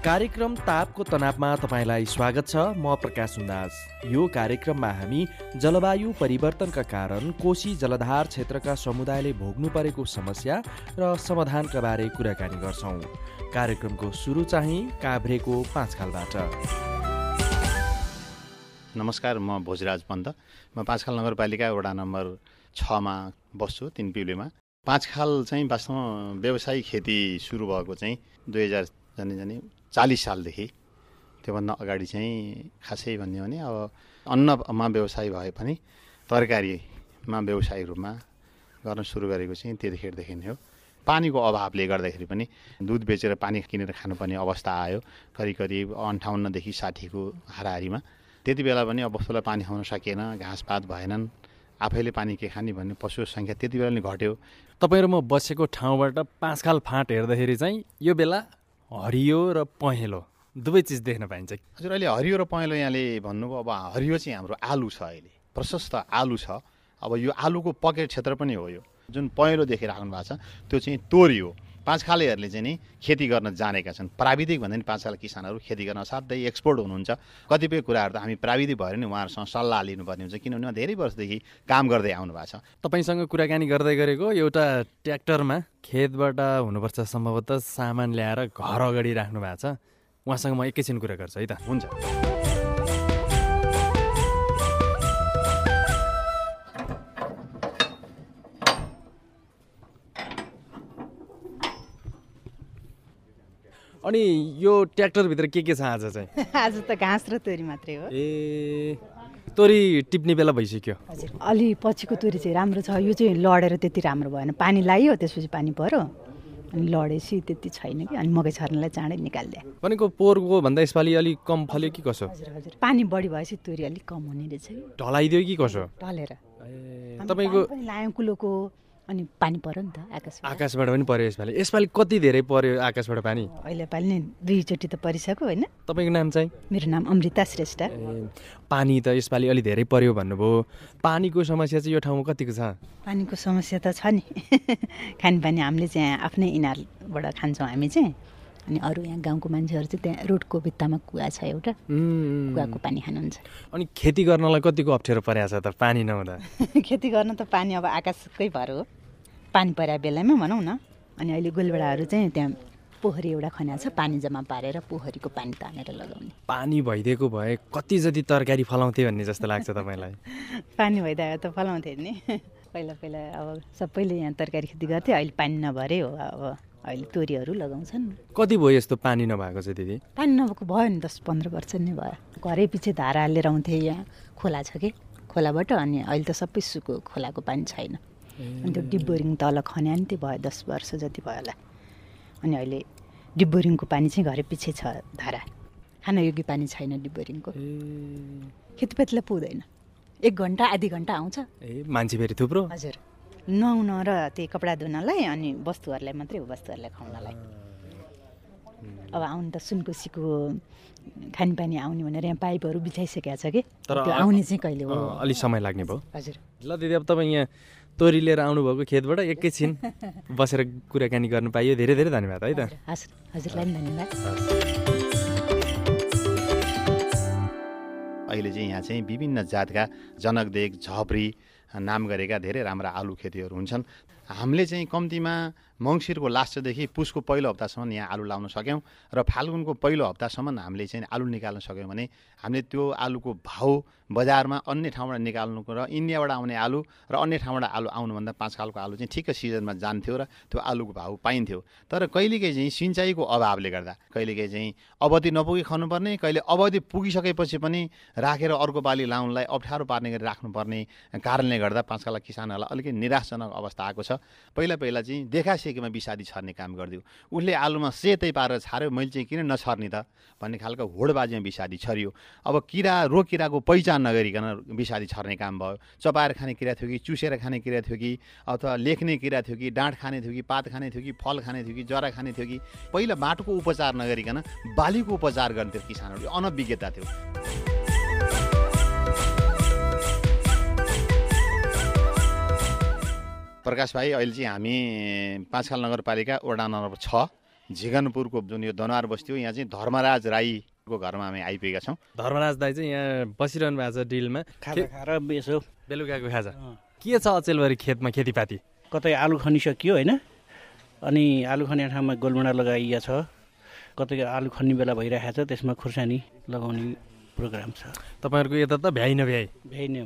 कार्यक्रम तापको तनावमा तपाईँलाई स्वागत छ। म प्रकाश सुन्दास यो कार्यक्रममा हामी जलवायु परिवर्तनका कारण कोशी जलधार क्षेत्रका समुदायले भोग्नु परेको समस्या र समाधानका बारे कुराकानी गर्छौँ। कार्यक्रमको सुरु चाहिँ काभ्रेको पाँचखालबाट। नमस्कार म भोजराज पन्त। म पाँचखाल नगरपालिका वडा नम्बर छमा बस्छु तिन पिउलेमा। पाँचखाल चाहिँ वास्तवमा व्यवसायिक खेती सुरु भएको चाहिँ दुई हजार जाने जाने चालिस सालदेखि। त्योभन्दा अगाडि चाहिँ खासै भन्यो भने अब अन्नमा व्यवसाय भए पनि तरकारीमा व्यवसायिक रूपमा गर्न सुरु गरेको चाहिँ त्यतिखेरदेखि नै हो। पानीको अभावले गर्दाखेरि पनि दुध बेचेर पानी किनेर खानुपर्ने अवस्था आयो। करिब करिब अन्ठाउन्नदेखि साठीको हाराहारीमा। त्यति बेला पनि अब वस्तुलाई पानी खुवाउन सकिएन घाँसपात भएनन् आफैले पानी के खाने भन्ने पशु सङ्ख्या त्यति बेला नै घट्यो। तपाईँ र म बसेको ठाउँबाट पाँचखाल फाँट हेर्दाखेरि चाहिँ यो बेला हरियो र पहेँलो दुवै चिज देख्न पाइन्छ। हजुर अहिले हरियो र पहेँलो यहाँले भन्नुभयो अब हरियो चाहिँ हाम्रो आलु छ अहिले। प्रशस्त आलु छ। अब यो आलुको पकेट क्षेत्र पनि हो यो। जुन पहेँलो देखिराख्नु भएको छ त्यो चाहिँ तोरी हो पाँचखालेहरूले चाहिँ नि खेती गर्न जानेका छन्। प्राविधिक भन्दा पनि पाँचखाले किसानहरू खेती गर्न असाध्यै एक्सपोर्ट हुनुहुन्छ। कतिपय कुराहरू त हामी प्राविधिक भएर नि उहाँहरूसँग सल्लाह लिनुपर्ने हुन्छ किनभने उहाँ धेरै वर्षदेखि काम गर्दै आउनु भएको छ। तपाईँसँग कुराकानी गर्दै गरेको एउटा ट्र्याक्टरमा खेतबाट हुनुपर्छ सम्भवतः सामान ल्याएर घर अगाडि राख्नु भएको छ। उहाँसँग म एकैछिन कुरा गर्छु है त? हुन्छ। अनि यो ट्र्याक्टरभित्र के के छ आज चाहिँ? आज त घाँस र तोरी मात्रै हो। ए तोरी टिप्ने बेला भइसक्यो। हजुर अलि पछिको तोरी चाहिँ राम्रो छ। यो चाहिँ लडेर त्यति राम्रो भएन। पानी लाग्यो त्यसपछि पानी पऱ्यो अनि लडेपछि त्यति छैन कि। अनि मकै छर्नलाई चाँडै निकालिदिए। भनेको पोहोरको भन्दा यसपालि अलिक कम फल्यो कि कसो? हजुर हजुर। पानी बढी भएपछि तोरी अलिक कम हुने रहेछ ढलाइदियो कि कसो? ढलेर। तपाईँको लायौँ कुलोको। अनि पानी पऱ्यो नि त आकाश आकाशबाट पनि पर्यो यसपालि यसपालि कति धेरै पर्यो आकाशबाट पानी? अहिले पालि नै दुईचोटि त परिसक्यो होइन। तपाईँको नाम चाहिँ? मेरो नाम अमृता श्रेष्ठ। पानी त यसपालि अलि धेरै पर्यो भन्नुभयो। पानीको समस्या चाहिँ यो ठाउँमा कतिको छ? पानीको समस्या त छ नि। खानेपानी हामीले चाहिँ आफ्नै इनारबाट खान्छौँ हामी चाहिँ। अनि अरू यहाँ गाउँको मान्छेहरू चाहिँ त्यहाँ रोडको भित्तामा कुवा छ एउटा। कुवाको पानी खानुहुन्छ। अनि खेती गर्नलाई कतिको अप्ठ्यारो परेको छ त पानी नहुँदा? खेती गर्न त पानी अब आकाशकै भर हो। पानी परेको बेलामा भनौँ न अनि अहिले गोलबेडाहरू चाहिँ त्यहाँ पोखरी एउटा खन्या छ पानी जम्मा पारेर पोखरीको पानी तानेर लगाउने। पानी भइदिएको भए कति जति तरकारी फलाउँथे भन्ने जस्तो लाग्छ तपाईँलाई? पानी भइदियो त फलाउँथे नि। पहिला पहिला अब सबैले यहाँ तरकारी खेती गर्थे अहिले पानी नभरे हो अब अहिले तोरीहरू लगाउँछन्। कति भयो यस्तो पानी नभएको चाहिँ दिदी? पानी नभएको भयो नि दस पन्ध्र वर्ष नै भयो। घरै पछि धारा हालेर आउँथे यहाँ खोला छ कि? खोलाबाट अनि अहिले त सबै सुको खोलाको पानी छैन। अनि त्यो डिब्बोरिङ तल खन्या नि त्यो भयो दस वर्ष जति भयो होला। अनि अहिले डिब्बोरिङको पानी चाहिँ घरै पछि छ धारा। खानयोग्य पानी छैन डिब्बोरिङको। खेतीपातीलाई पुग्दैन एक घन्टा आधी घन्टा आउँछ। ए मान्छे फेरि थुप्रो? हजुर। नुहाउन र त्यही कपडा धुनलाई अनि वस्तुहरूलाई मात्रै हो वस्तुहरूलाई खुवाउनलाई। अब आउनु त सुनकोसीको खानेपानी आउने भनेर यहाँ पाइपहरू बिछाइसकेको छ कि? तर आउने चाहिँ कहिले हो? अँ, अलि समय लाग्ने भयो। हजुर। ल दिदी अब तपाईँ यहाँ तोरी लिएर आउनुभएको खेतबाट एकैछिन बसेर कुराकानी गर्नु पाइयो। धेरै धेरै धन्यवाद है त। हजुर हजुरलाई पनि धन्यवाद। अहिले चाहिँ यहाँ चाहिँ विभिन्न जातका जनकदेग झप्री नाम गरेका धेरै राम्रा आलु खेतीहरू हुन्छन्। हामीले चाहिँ कम्तीमा मङ्सिरको लास्टदेखि पुसको पहिलो हप्तासम्म यहाँ आलु लाउन सक्यौँ र फाल्गुनको पहिलो हप्तासम्म हामीले चाहिँ आलु निकाल्न सक्यौँ भने हामीले त्यो आलुको भाउ बजारमा अन्य ठाउँबाट निकाल्नुको र इन्डियाबाट आउने आलु र अन्य ठाउँबाट आलु आउनुभन्दा पाँच खालको आलु चाहिँ ठिक्क सिजनमा जान्थ्यो र त्यो आलुको भाउ पाइन्थ्यो। तर कहिलेकाहीँ चाहिँ सिँचाइको अभावले गर्दा कहिलेकाहीँ चाहिँ अवधि नपुगी खानुपर्ने कहिले अवधि पुगिसकेपछि पनि राखेर अर्को बाली लाउनलाई अप्ठ्यारो पार्ने गरी राख्नुपर्ने कारणले गर्दा पाँचखाला किसानहरूलाई अलिकति निराशजनक अवस्था आएको छ। पहिला पहिला चाहिँ देखासेकीमा विषादी छर्ने काम गरिदियो। उसले आलुमा सेतै पारेर छार्यो मैले चाहिँ किन नछर्ने त? भन्ने खालको होडबाजीमा विषादी छरियो। अब किरा रोग किराको पहिचान नगरिकन विषादी छर्ने काम भयो। चपाएर खाने किरा थियो कि चुसेर खाने किरा थियो कि अथवा लेख्ने किरा थियो कि डाँठ खाने थियो कि पात खाने थियो कि फल खाने थियो कि जरा खाने थियो कि पहिला बाटोको उपचार नगरिकन बालीको उपचार गर्ने थियो किसानहरू यो अनभिज्ञता थियो। प्रकाश भाइ अहिले चाहिँ हामी पाँचखाल नगरपालिका वडा नम्बर छ। झिगनपुरको जुन यो दनवार बस्ती हो यहाँ चाहिँ धर्मराज राईको घरमा हामी आइपुगेका छौँ। धर्मराज दाई चाहिँ यहाँ बसिरहनु भएको छ डिलमा। खाजा खाएर यसो बेलुकाको खाजा। के छ अचेलभरि खेतमा खेतीपाती? कतै आलु खनिसकियो होइन। अनि आलु खन्ने ठाउँमा गोलमुडा लगाइया छ। कतै आलु खन्ने बेला भइरहेको छ त्यसमा खुर्सानी लगाउने प्रोग्राम छ। तपाईँहरूको यता त भ्याइ नभ्याइ भ्याइ। नै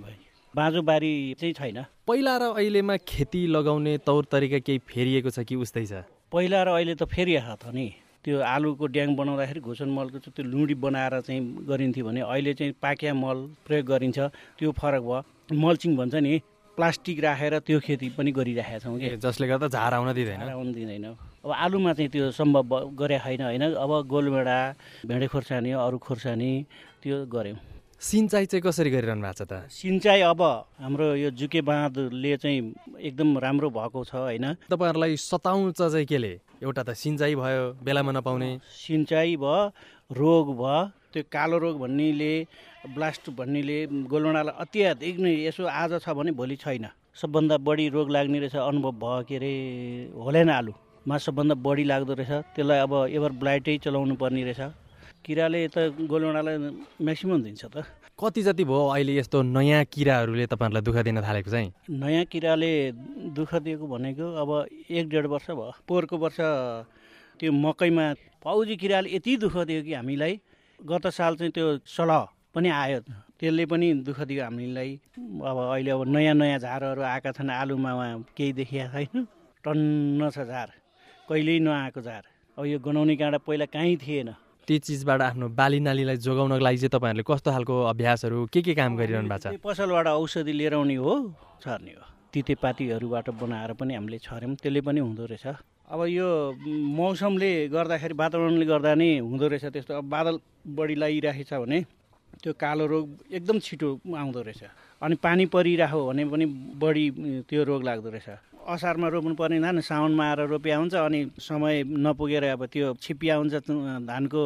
भाइ बाँझो बारी चाहिँ छैन। पहिला र अहिलेमा खेती लगाउने तौर तरिका केही फेरिएको छ कि उस्तै छ? पहिला र अहिले त फेरि आएको त नि। त्यो आलुको ड्याङ बनाउँदाखेरि घुसन मलको चाहिँ त्यो लुडी बनाएर चाहिँ गरिन्थ्यो भने अहिले चाहिँ पाक्या मल प्रयोग गरिन्छ। त्यो फरक भयो। मल्चिङ भन्छ नि प्लास्टिक राखेर त्यो खेती पनि गरिरहेका छौँ कि। जसले गर्दा झार आउन दिँदैन। आउनु दिँदैन। अब आलुमा चाहिँ त्यो सम्भव गरे छैन होइन? अब गोलभेडा भेँडे खोर्सानी अरू खोर्सानी त्यो गऱ्यौँ। सिँचाइ चाहिँ कसरी गरिरहनु भएको छ त? सिँचाइ अब हाम्रो यो जुके बाँधले चाहिँ एकदम राम्रो भएको छ होइन? तपाईँहरूलाई सताउँछ चाहिँ केले? एउटा त सिँचाइ भयो बेलामा नपाउने। सिँचाइ भयो रोग भयो त्यो कालो रोग भन्नेले ब्लास्ट भन्नेले गोलवडालाई अत्याधिक नै यसो आज छ भने भोलि छैन। सबभन्दा बढी रोग लाग्ने रहेछ अनुभव भयो के अरे होलेन आलुमा सबभन्दा बढी लाग्दो रहेछ त्यसलाई अब एभर ब्लाइटै चलाउनु पर्ने रहेछ। किराले त गोलवडालाई म्याक्सिमम् दिन्छ त। कति जति भयो अहिले यस्तो नयाँ किराहरूले तपाईँहरूलाई दुःख दिन थालेको चाहिँ? नयाँ किराले दुःख दिएको भनेको अब एक डेढ वर्ष भयो। पोहोरको वर्ष त्यो मकैमा फौजी किराले यति दुःख दियो कि हामीलाई। गत साल चाहिँ त्यो सलह पनि आयो। त्यसले पनि दुःख दियो हामीलाई। अब अहिले अब नयाँ नयाँ झारहरू आएका छन्। आलुमा उहाँ केही देखिएको छैन। टन्न छ झार। कहिल्यै नआएको झार। अब यो गनाउने काँडा पहिला कहीँ थिएन। त्यो चिजबाट आफ्नो बाली नालीलाई जोगाउनको लागि चाहिँ तपाईँहरूले कस्तो खालको अभ्यासहरू के के काम गरिरहनु भएको छ? पसलबाट औषधि लिएर आउने हो छर्ने हो। तितेपातीहरूबाट बनाएर पनि हामीले छर्यौँ त्यसले पनि हुँदो रहेछ। अब यो मौसमले गर्दाखेरि वातावरणले गर्दा नै हुँदो रहेछ त्यस्तो। अब बादल बढी लगाइरहेको छ भने त्यो कालो रोग एकदम छिटो आउँदो रहेछ। अनि पानी परिरहेको भने पनि बढी त्यो रोग लाग्दो रहेछ। असारमा रोप्नु पर्ने धान साउनमा आएर रोपिया हुन्छ अनि समय नपुगेर अब त्यो छिपिया हुन्छ धानको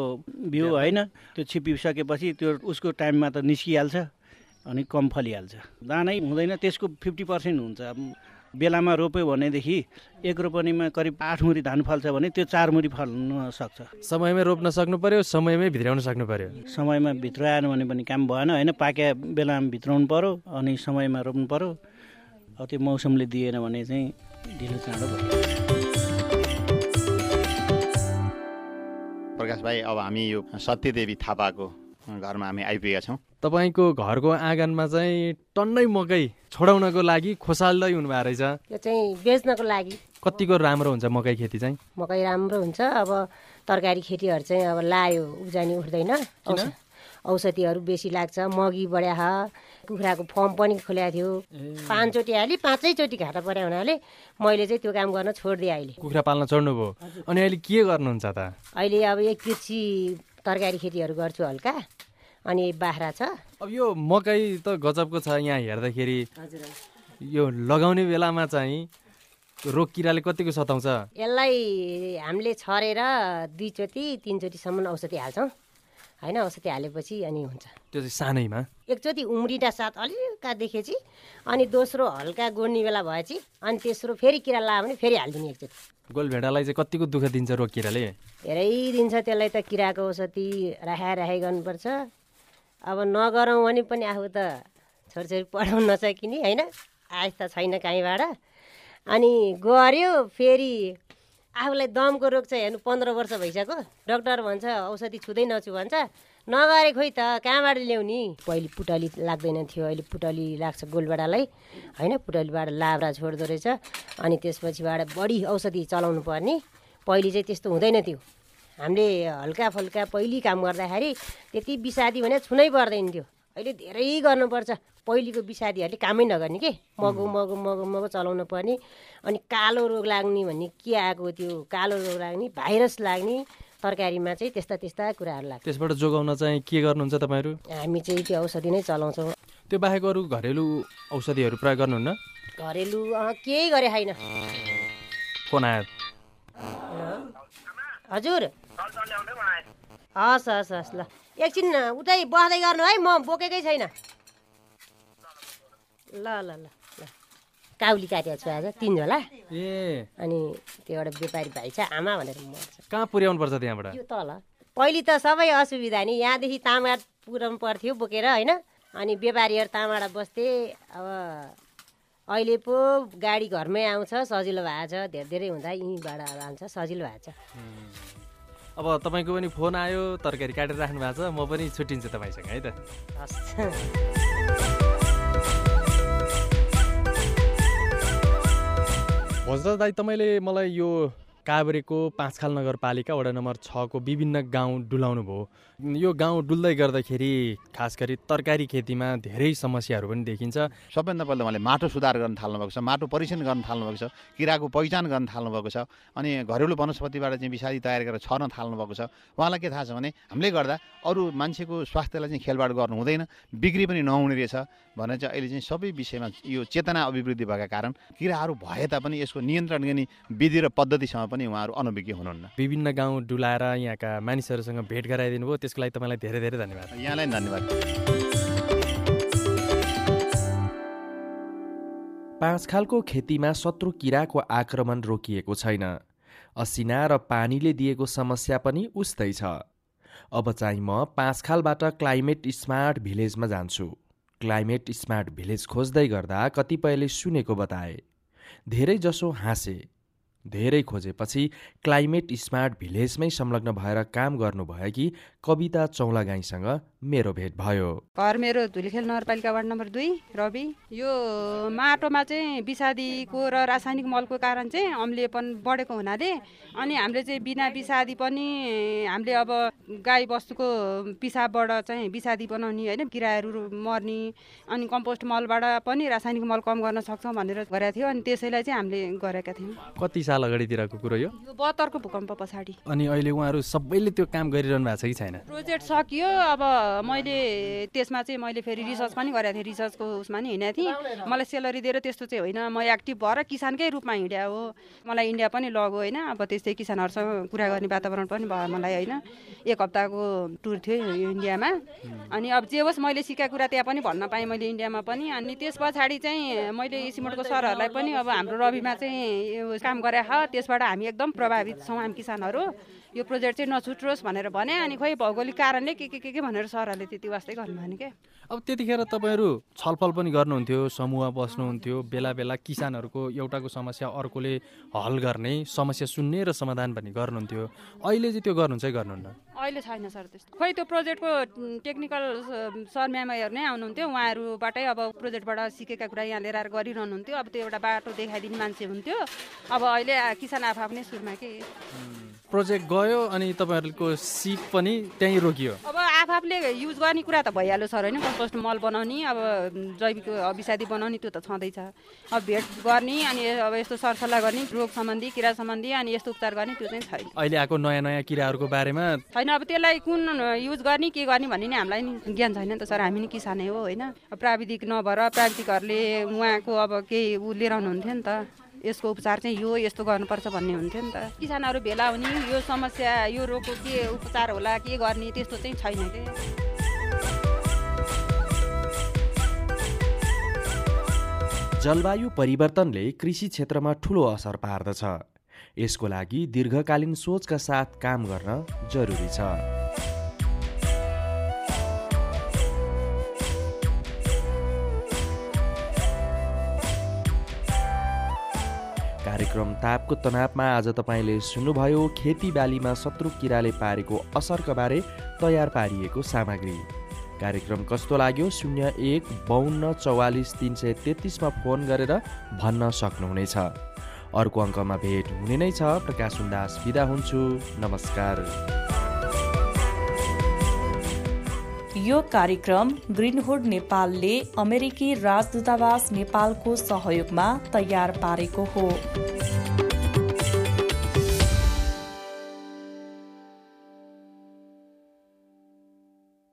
बिउ होइन त्यो छिपिसकेपछि त्यो उसको टाइममा त निस्किहाल्छ अनि कम फलिहाल्छ। दानै हुँदैन त्यसको फिफ्टी पर्सेन्ट हुन्छ। बेलामा रोप्यो भनेदेखि एक रोपनीमा करिब आठ मुरी धान फल्छ भने त्यो चार मुरी फल्न सक्छ। समयमै रोप्न सक्नु पर्यो समयमै भित्राउन सक्नु पर्यो? समयमा भित्राएन भने पनि काम भएन होइन? पाक्या बेलामा भित्राउनु पऱ्यो अनि समयमा रोप्नु पऱ्यो अब त्यो मौसमले दिएन भने चाहिँ ढिलो चाँडो भयो। प्रकाश भाइ अब हामी यो सत्यदेवी थापाको घरमा हामी आइपुगेका छौँ। तपाईँको घरको आँगनमा चाहिँ टन्नै मकै छोडाउनको लागि खोसाल्दै हुनुभएको रहेछ। यो चाहिँ बेच्नको लागि। कतिको राम्रो हुन्छ मकै खेती चाहिँ? मकै राम्रो हुन्छ। अब तरकारी खेतीहरू चाहिँ अब लायो उब्जनी उठ्दैन। औषधिहरू बेसी लाग्छ। मगी बढ्या कुखुराको फर्म पनि खोलेको थियो। पाँचचोटि हाली पाँचैचोटि घाटा पऱ्यो हुनाले मैले चाहिँ त्यो काम गर्न छोडिदिएँ अहिले। कुखुरा पाल्न चढ्नुभयो अनि अहिले के गर्नुहुन्छ त? अहिले अब एक कृषि तरकारी खेतीहरू गर्छु हल्का। अनि बाख्रा छ। अब यो मकै त गजबको छ यहाँ हेर्दाखेरि। यो लगाउने बेलामा चाहिँ रोग किराले कतिको सताउँछ? यसलाई हामीले छरेर दुईचोटि तिनचोटिसम्म औषधि हाल्छौँ। होइन औषधि हालेपछि अनि हुन्छ। त्यो चाहिँ सानैमा? एकचोटि उम्रिँदा साथ हल्का देखेपछि अनि दोस्रो हल्का गोड्ने बेला भएपछि अनि तेस्रो फेरि किरा लाग्यो भने फेरि हालिदिने एकचोटि। गोलभेडालाई चाहिँ कतिको दुःख दिन्छ रोग किराले? धेरै दिन्छ त्यसलाई त किराको औषधि राखाइ राखाइ गर्नुपर्छ। अब नगरौँ भने पनि आफू त छोरछोरी पढाउन नसकिने होइन? आयस त छैन कहीँबाट। अनि गऱ्यो फेरि आफूलाई दमको रोग चाहिँ हेर्नु पन्ध्र वर्ष भइसक्यो। डक्टर भन्छ औषधि छुँदै नछु भन्छ। नगरे खोइ त कहाँबाट ल्याउने? पहिले पुटली लाग्दैन थियो अहिले पुटली लाग्छ गोलबाडालाई। होइन पुटलीबाट लाब्रा छोड्दो रहेछ। अनि त्यसपछिबाट बढी औषधि चलाउनु पर्ने। पहिले चाहिँ त्यस्तो हुँदैन थियो। हामीले हल्का फल्का पहिली काम गर्दाखेरि त्यति विषादी भने छुनै पर्दैन थियो। अहिले धेरै गर्नुपर्छ। पहिलेको विषादीहरूले कामै नगर्ने के? मगु मगु मगु मगु चलाउनु पर्ने अनि कालो रोग लाग्ने भन्ने के आएको त्यो कालो रोग लाग्ने भाइरस लाग्ने तरकारीमा चाहिँ त्यस्ता त्यस्ता कुराहरू लाग्छ। त्यसबाट जोगाउन चाहिँ के गर्नुहुन्छ तपाईँहरू? हामी चाहिँ त्यो औषधि नै चलाउँछौँ। त्यो बाहेक अरू घरेलु औषधिहरू प्रयोग गर्नुहुन्न? घरेलु केही गरे छैन फोन आयो। हजुर। हस् हस् हस् ल। एकछिन उतै बस्दै गर्नु है म बोकेकै छैन। ल ल ल ल। काउली काटेको छु आज तिन झोला ए। अनि त्यो एउटा व्यापारी भाइ छ आमा भनेर मर्छ। कहाँ पुर्याउनु पर्छ त्यहाँबाट? यो तल पहिले त सबै असुविधा नि यहाँदेखि तामाड पुऱ्याउनु पर्थ्यो बोकेर होइन? अनि व्यापारीहरू तामाडा बस्थे अब अहिले पो गाडी घरमै आउँछ सजिलो भएको छ धेरै धेरै हुँदा यहीँबाट आउँछ सजिलो भएको छ। अब तपाईँको पनि फोन आयो तरकारी काटेर राख्नु भएको छ म पनि छुट्टिन्छु तपाईँसँग है त। हस्। भोजदास दाई तपाईँले मलाई यो काभ्रेको पाँचखाल नगरपालिका वडा नम्बर छको विभिन्न गाउँ डुलाउनु भयो। यो गाउँ डुल्दै गर्दाखेरि खास गरी तरकारी खेतीमा धेरै समस्याहरू पनि देखिन्छ। सबैभन्दा पहिला उहाँले माटो सुधार गर्न थाल्नुभएको छ माटो परीक्षण गर्न थाल्नुभएको छ किराको पहिचान गर्न थाल्नुभएको छ अनि घरेलु वनस्पतिबाट चाहिँ विषादी तयार गरेर छर्न थाल्नुभएको छ। उहाँलाई के थाहा छ भने हामीले गर्दा अरू मान्छेको स्वास्थ्यलाई चाहिँ खेलबाड गर्नु हुँदैन बिक्री पनि नहुने रहेछ भनेर चाहिँ अहिले चाहिँ सबै विषयमा यो चेतना अभिवृद्धि भएका कारण किराहरू भए तापनि यसको नियन्त्रण गर्ने विधि र पद्धतिसँग पनि उहाँहरू अनभिज्ञ हुनुहुन्न। विभिन्न गाउँ डुलाएर यहाँका मानिसहरूसँग भेट गराइदिनु भयो त्यसको लागि तपाईँलाई धेरै धेरै धन्यवाद। यहाँलाई धन्यवाद। पाँचखालको खेतीमा शत्रु किराको आक्रमण रोकिएको छैन। असिना र पानीले दिएको समस्या पनि उस्तै छ। अब चाहिँ म पाँचखालबाट क्लाइमेट स्मार्ट भिलेजमा जान्छु। क्लाइमेट स्मार्ट भिलेज खोज्दै गर्दा कतिपयले सुनेको बताए। धेरैजसो हाँसे। धेरै खोजेपछि क्लाइमेट स्मार्ट भिलेजमै संलग्न भएर काम गर्नुभएकी कविता चौलागाईसँग मेरो भेट भयो। घर मेरो धुलीखेल नगरपालिका वार्ड नम्बर दुई रवि। यो माटोमा चाहिँ विषादीको र रासायनिक मलको कारण चाहिँ अम्लिएपन बढेको हुनाले अनि हामीले चाहिँ बिना विषादी पनि हामीले अब गाई बस्तुको पिसाबबाट चाहिँ विषादी बनाउने होइन किराहरू मर्ने अनि कम्पोस्ट मलबाट पनि रासायनिक मल कम गर्न सक्छौँ भनेर गरेका थियो अनि त्यसैलाई चाहिँ हामीले गरेका थियौँ। कति साल अगाडितिरको कुरो यो? यो बहत्तरको भूकम्प पछाडि। अनि अहिले उहाँहरू सबैले त्यो काम गरिरहनु भएको छ कि छैन? प्रोजेक्ट सकियो अब मैले त्यसमा चाहिँ मैले फेरि रिसर्च पनि गरेको थिएँ रिसर्चको उसमा नि हिँडेको थिएँ। मलाई सेलरी दिएर त्यस्तो चाहिँ होइन म एक्टिभ भएर किसानकै रूपमा हिँड्या हो। मलाई इन्डिया पनि लगो होइन अब त्यस्तै किसानहरूसँग कुरा गर्ने वातावरण पनि भयो मलाई होइन। एक हप्ताको टुर थियो इन्डियामा। अनि अब जे होस् मैले सिकाएको कुरा त्यहाँ पनि भन्न पाएँ मैले इन्डियामा पनि। अनि त्यस पछाडि चाहिँ मैले सिमटको सरहरूलाई पनि अब हाम्रो रविमा चाहिँ यो काम गरे त्यसबाट हामी एकदम प्रभावित छौँ हामी किसानहरू। यो प्रोजेक्ट चाहिँ नछुट्रोस् भनेर भने अनि खोइ भौगोलिक कारणले के के के के भनेर सरहरूले त्यति वास्तै गर्नुभयो क्या अब त्यतिखेर तपाईँहरू छलफल पनि गर्नुहुन्थ्यो समूह बस्नुहुन्थ्यो बेला बेला किसानहरूको एउटाको समस्या अर्कोले हल गर्ने समस्या सुन्ने र समाधान पनि गर्नुहुन्थ्यो। अहिले चाहिँ त्यो गर्नुहुन्छ गर्नुहुन्न। अहिले छैन सर त्यस्तो। खोइ त्यो प्रोजेक्टको टेक्निकल सर म्यामहरू नै आउनुहुन्थ्यो। उहाँहरूबाटै अब प्रोजेक्टबाट सिकेका कुरा यहाँ लिएर गरिरहनुहुन्थ्यो। अब त्यो एउटा बाटो देखाइदिने मान्छे हुन्थ्यो। अब अहिले किसान आफू आफ्नै सुरुमा के? प्रोजेक्ट गयो अनि तपाईँहरूको सिप पनि त्यहीँ रोकियो। अब आफूले युज गर्ने कुरा त भइहाल्यो सर होइन? कम्पोस्ट मल बनाउने अब जैविक विषादी बनाउने त्यो त छँदैछ। अब भेट गर्ने अनि अब यस्तो सरसल्लाह गर्ने रोग सम्बन्धी किरा सम्बन्धी अनि यस्तो उपचार गर्ने त्यो चाहिँ छैन। अहिले आएको नयाँ नयाँ किराहरूको बारेमा? छैन अब त्यसलाई कुन युज गर्ने के गर्ने भन्ने नि हामीलाई नि ज्ञान छैन नि त सर। हामी नि किसानै हो होइन? प्राविधिक नभएर प्राविधिकहरूले उहाँको अब केही ऊ लिएर आउनुहुन्थ्यो नि त। यसको उपचार चाहिँ यो यस्तो गर्नुपर्छ भन्ने हुन्थ्यो नि त। किसानहरू भेला हुने यो समस्या यो रोगको के उपचार होला के गर्ने त्यस्तो चाहिँ छैन कि। जलवायु परिवर्तनले कृषि क्षेत्रमा ठुलो असर पार्दछ। यसको लागि दीर्घकालीन सोचका साथ काम गर्न जरुरी छ। कार्यक्रम तापको तनावमा आज तपाईँले सुन्नुभयो खेतीबालीमा शत्रु किराले पारेको असरका बारे तयार पारिएको सामग्री। कार्यक्रम कस्तो लाग्यो? शून्य एक बाहन्न चौवालिस तिन सय तेत्तिसमा फोन गरेर भन्न सक्नुहुनेछ। अर्को अङ्कमा भेट हुने नै छ। प्रकाश सुन्दास बिदा हुन्छु। नमस्कार। यो कार्यक्रम ग्रिनहुड नेपालले अमेरिकी राजदूतावास नेपालको सहयोगमा तयार पारेको हो।